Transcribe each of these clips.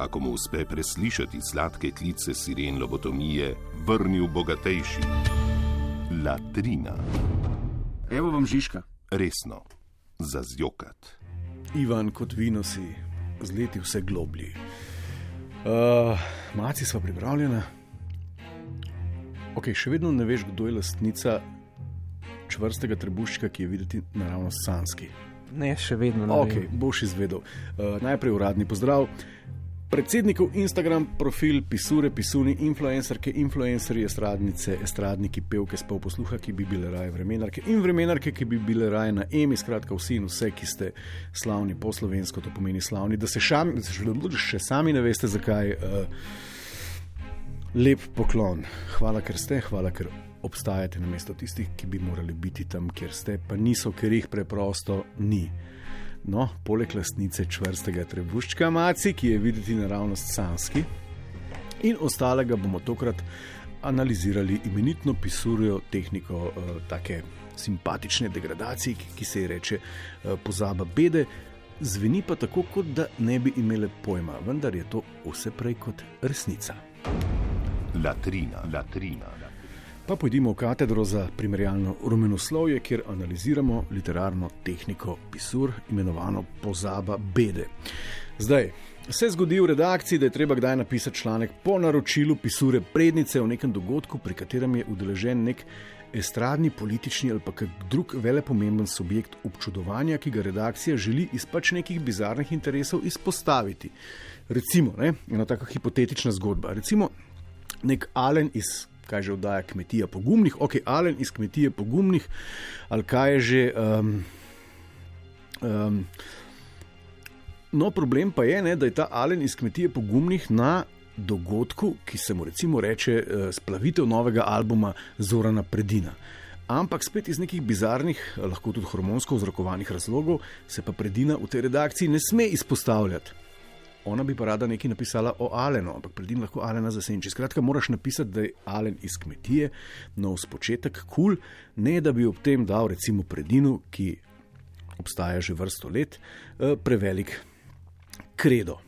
ako mu uspe preslišati sladke klice siren lobotomije, vrnil bogatejši. Latrina, Evo vam Žižka. resno, za zjokat. Ivan, kot vino si, z leti vse globlji. Uh, Maci smo pripravljena. Ok, še vedno ne veš, kdo je lastnica čvrstega trebuščka, ki je videti naravno sanski. Ne, še vedno ne. Ok, vem. boš izvedel. Uh, najprej uradni pozdrav. Predsednikov Instagram profil, pisure, pisuni, influencerke, influencerji, estradnice, estradniki, pevke, spol posluha, ki bi bile raje vremenarke in vremenarke, ki bi bile raje na emi, skratka vsi in vse, ki ste slavni po slovensko, to pomeni slavni, da se šami, še sami ne veste zakaj. Uh, lep poklon. Hvala, ker ste, hvala, ker obstajate na mesto tistih, ki bi morali biti tam, kjer ste, pa niso, ker jih preprosto ni. No, poleg lastnice čvrstega trebuščka Maci, ki je videti naravnost sanski, in ostalega bomo tokrat analizirali imenitno pisurijo tehniko uh, take simpatične degradacije, ki, ki se ji reče uh, pozaba bede. Zveni pa tako, kot da ne bi imele pojma, vendar je to vse prej kot resnica. Latrina, latrina. Pa pojdimo v katedro za primerjalno rumenoslovje, kjer analiziramo literarno tehniko pisur, imenovano pozaba bede. Zdaj, se zgodi v redakciji, da je treba kdaj napisati članek po naročilu pisure prednice o nekem dogodku, pri katerem je udeležen nek estradni, politični ali pa kak drug velepomemben subjekt občudovanja, ki ga redakcija želi iz pač nekih bizarnih interesov izpostaviti. Recimo, ne, ena taka hipotetična zgodba. Recimo, nek Alen iz kaj že oddaja kmetija pogumnih, ok, Alen iz kmetije pogumnih, ali kaj je že. Um, um, no, problem pa je, ne, da je ta Alen iz kmetije pogumnih na dogodku, ki se mu recimo reče uh, splavitev novega albuma Zorana Predina. Ampak spet iz nekih bizarnih, lahko tudi hormonsko vzrokovanih razlogov, se pa predina v tej redakciji ne sme izpostavljati. Ona bi pa rada nekaj napisala o Alenu, ampak predtem lahko Alena zasenči. Skratka, moraš napisati, da je Alen iz kmetije, nov spočetek, kul, cool, ne da bi ob tem dal recimo predinu, ki obstaja že vrsto let, eh, prevelik kredo.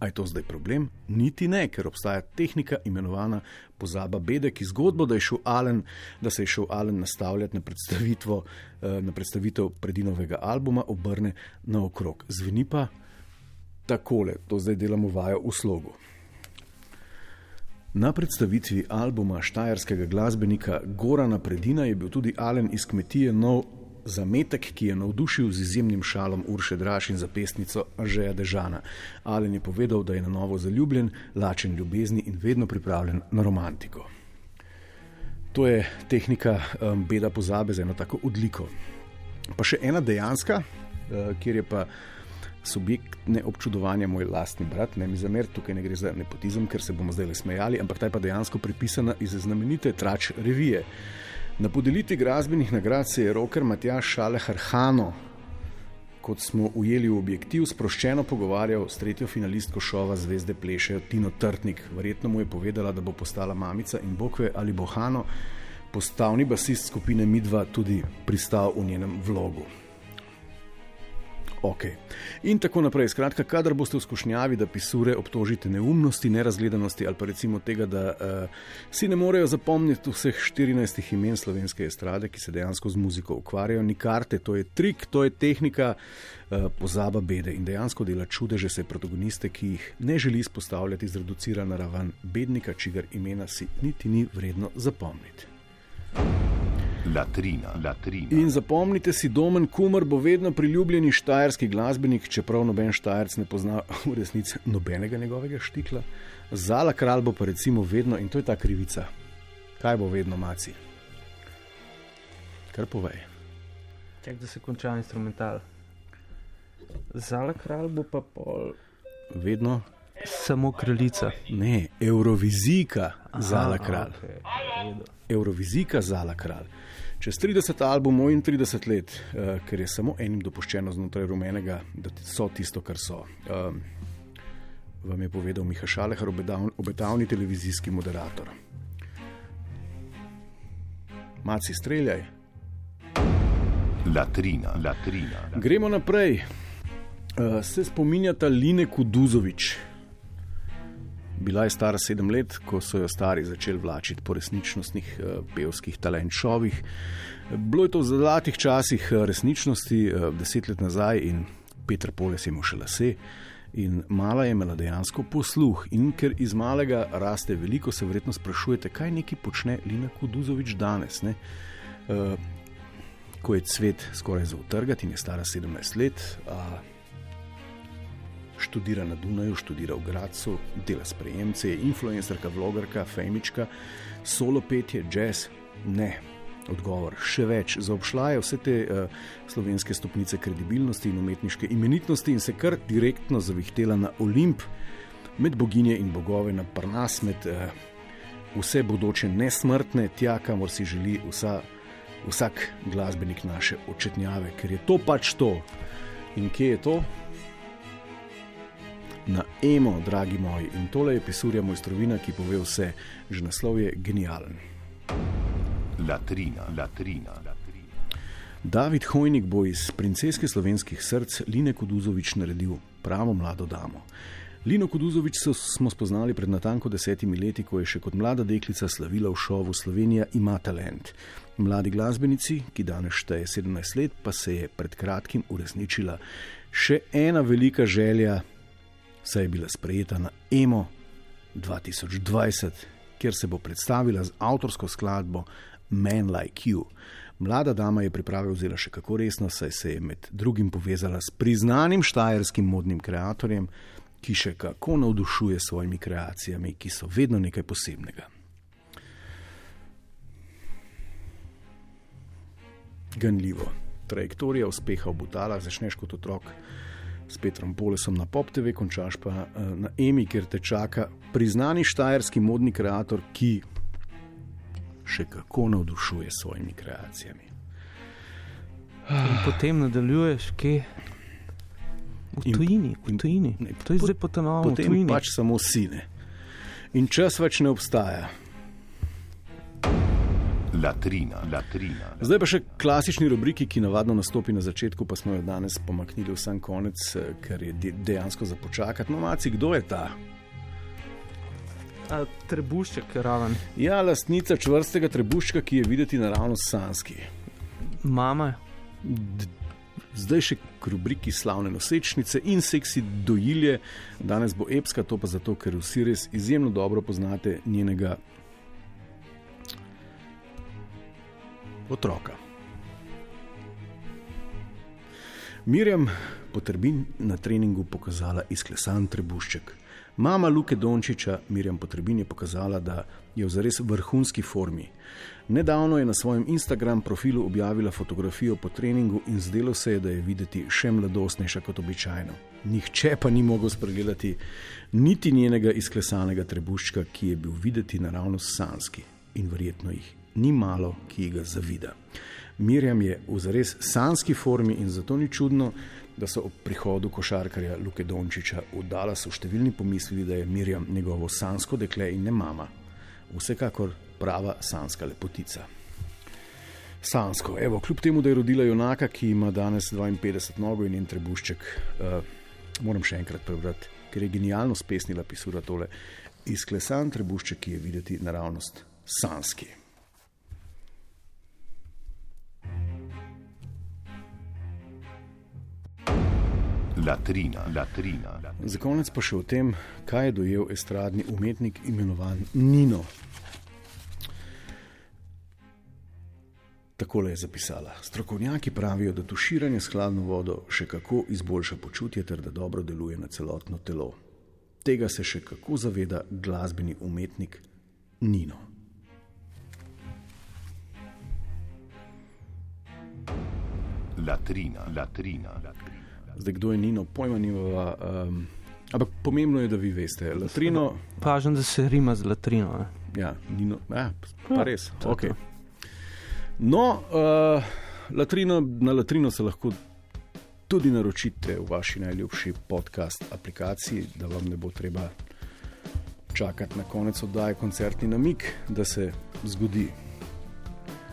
A je to zdaj problem? Niti ne, ker obstaja tehnika imenovana pozaba bede, ki zgodbo, da, Alen, da se je šel Alen nastavljati na, eh, na predstavitev predinovega albuma, obrne naokrog. Zveni pa takole, to zdaj delamo vajo v slogu. Na predstavitvi albuma štajerskega glasbenika Gorana Predina je bil tudi Alen iz kmetije nov zametek, ki je navdušil z izjemnim šalom Urše Draš in zapestnico Žeja Dežana. Alen je povedal, da je na novo zaljubljen, lačen ljubezni in vedno pripravljen na romantiko. To je tehnika um, beda pozabe za eno tako odliko. Pa še ena dejanska, uh, kjer je pa subjektne občudovanja moj lastni brat, ne mi zamer, tukaj ne gre za nepotizem, ker se bomo zdaj le smejali, ampak ta je pa dejansko pripisana iz znamenite trač revije. Na podelitvi gradbenih nagrad se je roker Matjaš Šalehar Hano, kot smo ujeli v objektiv, sproščeno pogovarjal s tretjo finalistko šova Zvezde plešejo Tino Trtnik. Verjetno mu je povedala, da bo postala mamica in bokve ali bo Hano, postavni basist skupine Midva, tudi pristal v njenem vlogu. Ok. In tako naprej. Skratka, kadar boste v skušnjavi, da pisure obtožite neumnosti, nerazgledanosti ali pa recimo tega, da uh, si ne morejo zapomniti vseh 14 imen slovenske estrade, ki se dejansko z muziko ukvarjajo, ni karte, to je trik, to je tehnika uh, pozaba bede in dejansko dela čudeže se protagoniste, ki jih ne želi izpostavljati, zreducira na raven bednika, čigar imena si niti ni vredno zapomniti. Latrina, latrina. In zapomnite si, Domen Kumar bo vedno priljubljeni štajerski glasbenik, čeprav noben štajerc ne pozna v resnici nobenega njegovega štikla. Zala kralj bo pa recimo vedno, in to je ta krivica. Kaj bo vedno maci? Kar povej. Čak, da se konča instrumental. Zala kralj bo pa pol. Vedno. Samo kraljica. Ne, Eurovizijka Zala Aha, kralj. okej, v redu. Eurovizijka Zala kralj. Čez 30 albumov in 30 let, uh, ker je samo enim dopuščeno znotraj rumenega, da so tisto, kar so. Um, vam je povedal Miha Šalehar, obetavni, obetavni televizijski moderator. Maci streljaj. Latrina, latrina. Gremo naprej. Uh, se spominjata Line Kuduzovič. Bila je stara sedem let, ko so jo stari začeli vlačiti po resničnostnih uh, pevskih talent šovih. Bilo je to v zlatih časih eh, resničnosti, uh, deset let nazaj, in Petr Poles je imel še lase. In mala je imela dejansko posluh, in ker iz malega raste veliko, se verjetno sprašujete, kaj neki počne Lina Kuduzovič danes. Ne? Uh, ko je cvet skoraj za utrgati in je stara 17 let, a, študira na Dunaju, študira v Gracu, dela sprejemce, je influencerka, vlogerka, fejmička, solo petje, jazz. Ne. Odgovor, še več, zaobšla je vse te uh, slovenske stopnice kredibilnosti in umetniške imenitnosti in se kar direktno zavihtela na Olimp, med boginje in bogove, na Parnas, med uh, vse bodoče nesmrtne, tja, kamor si želi vsa vsak glasbenik naše očetnjave, ker je to pač to. In kje je to? Na emo, dragi moji. In tole je pisurja mojstrovina, ki pove vse, že naslov je genijalen. Latrina, latrina. David Hojnik bo iz princeske slovenskih src Line Kuduzovič naredil pravo mlado damo. Lino Kuduzovič so, smo spoznali pred natanko desetimi leti, ko je še kot mlada deklica slavila v šovu Slovenija ima talent. Mladi glasbenici, ki danes šteje 17 let, pa se je pred kratkim uresničila še ena velika želja, saj je bila sprejeta na EMO 2020, kjer se bo predstavila z avtorsko skladbo Man Like You. Mlada dama je priprave vzela še kako resno, saj se je med drugim povezala s priznanim štajerskim modnim kreatorjem, ki še kako navdušuje s svojimi kreacijami, ki so vedno nekaj posebnega. Ganljivo. Trajektorija uspeha v Butalah začneš kot otrok s Petrom Polesom na Pop TV, končaš pa eh, na Emi, kjer te čaka priznani štajerski modni kreator, ki še kako navdušuje s svojimi kreacijami. In potem nadaljuješ, kje? V In- tujini, v in- tujini. ne, To je pot- zdaj potonovalo v Potem pač samo sine. In čas več ne obstaja. Latrina, latrina. Zdaj pa še klasični rubriki, ki navadno nastopi na začetku, pa smo jo danes pomaknili v sam konec, eh, ker je de- dejansko za počakati. No, maci, kdo je ta? A, trebušček raven. Ja, lastnica čvrstega trebuščka, ki je videti naravnost sanski. Mama, Zdaj še k rubriki slavne nosečnice in seksi dojilje. Danes bo epska, to pa zato, ker vsi res izjemno dobro poznate njenega otroka. Mirjam Potrbin na treningu pokazala izklesan trebušček. Mama Luke Dončiča, Mirjam Potrbin, je pokazala, da je v zares vrhunski formi. Nedavno je na svojem Instagram profilu objavila fotografijo po treningu in zdelo se je, da je videti še mladostnejša kot običajno. Nihče pa ni mogel spregledati niti njenega izklesanega trebuščka, ki je bil videti naravnost sanski in verjetno jih ni malo, ki ga zavida. Mirjam je v zares sanski formi in zato ni čudno, da so ob prihodu košarkarja Luke Dončiča v Dallasu številni pomislili, da je Mirjam njegovo sansko dekle in ne mama. Vsekakor prava sanska lepotica. Sansko, evo, kljub temu, da je rodila junaka, ki ima danes 52 nogo in en trebušček, uh, moram še enkrat prebrati, ker je genialno spesnila pisura tole. Izklesan trebušček, je videti naravnost sanski. Latrina, latrina. Za konec pa še o tem, kaj je dojel estradni umetnik imenovan Nino. Takole je zapisala. Strokovnjaki pravijo, da tuširanje s hladno vodo še kako izboljša počutje ter da dobro deluje na celotno telo. Tega se še kako zaveda glasbeni umetnik Nino. Latrina, latrina. Zdaj, kdo je Nino, pojma nimava. Um, Ampak pomembno je, da vi veste. Latrino, Pažem, da se rima z latrino. Ne? ja, ni no, ja, pa Ja, res. to Okay. to. No, uh, latrino, na latrino se lahko tudi naročite v vaši najljubši podcast aplikaciji, da vam ne bo treba čakati na konec oddaje koncertni namik, da se zgodi.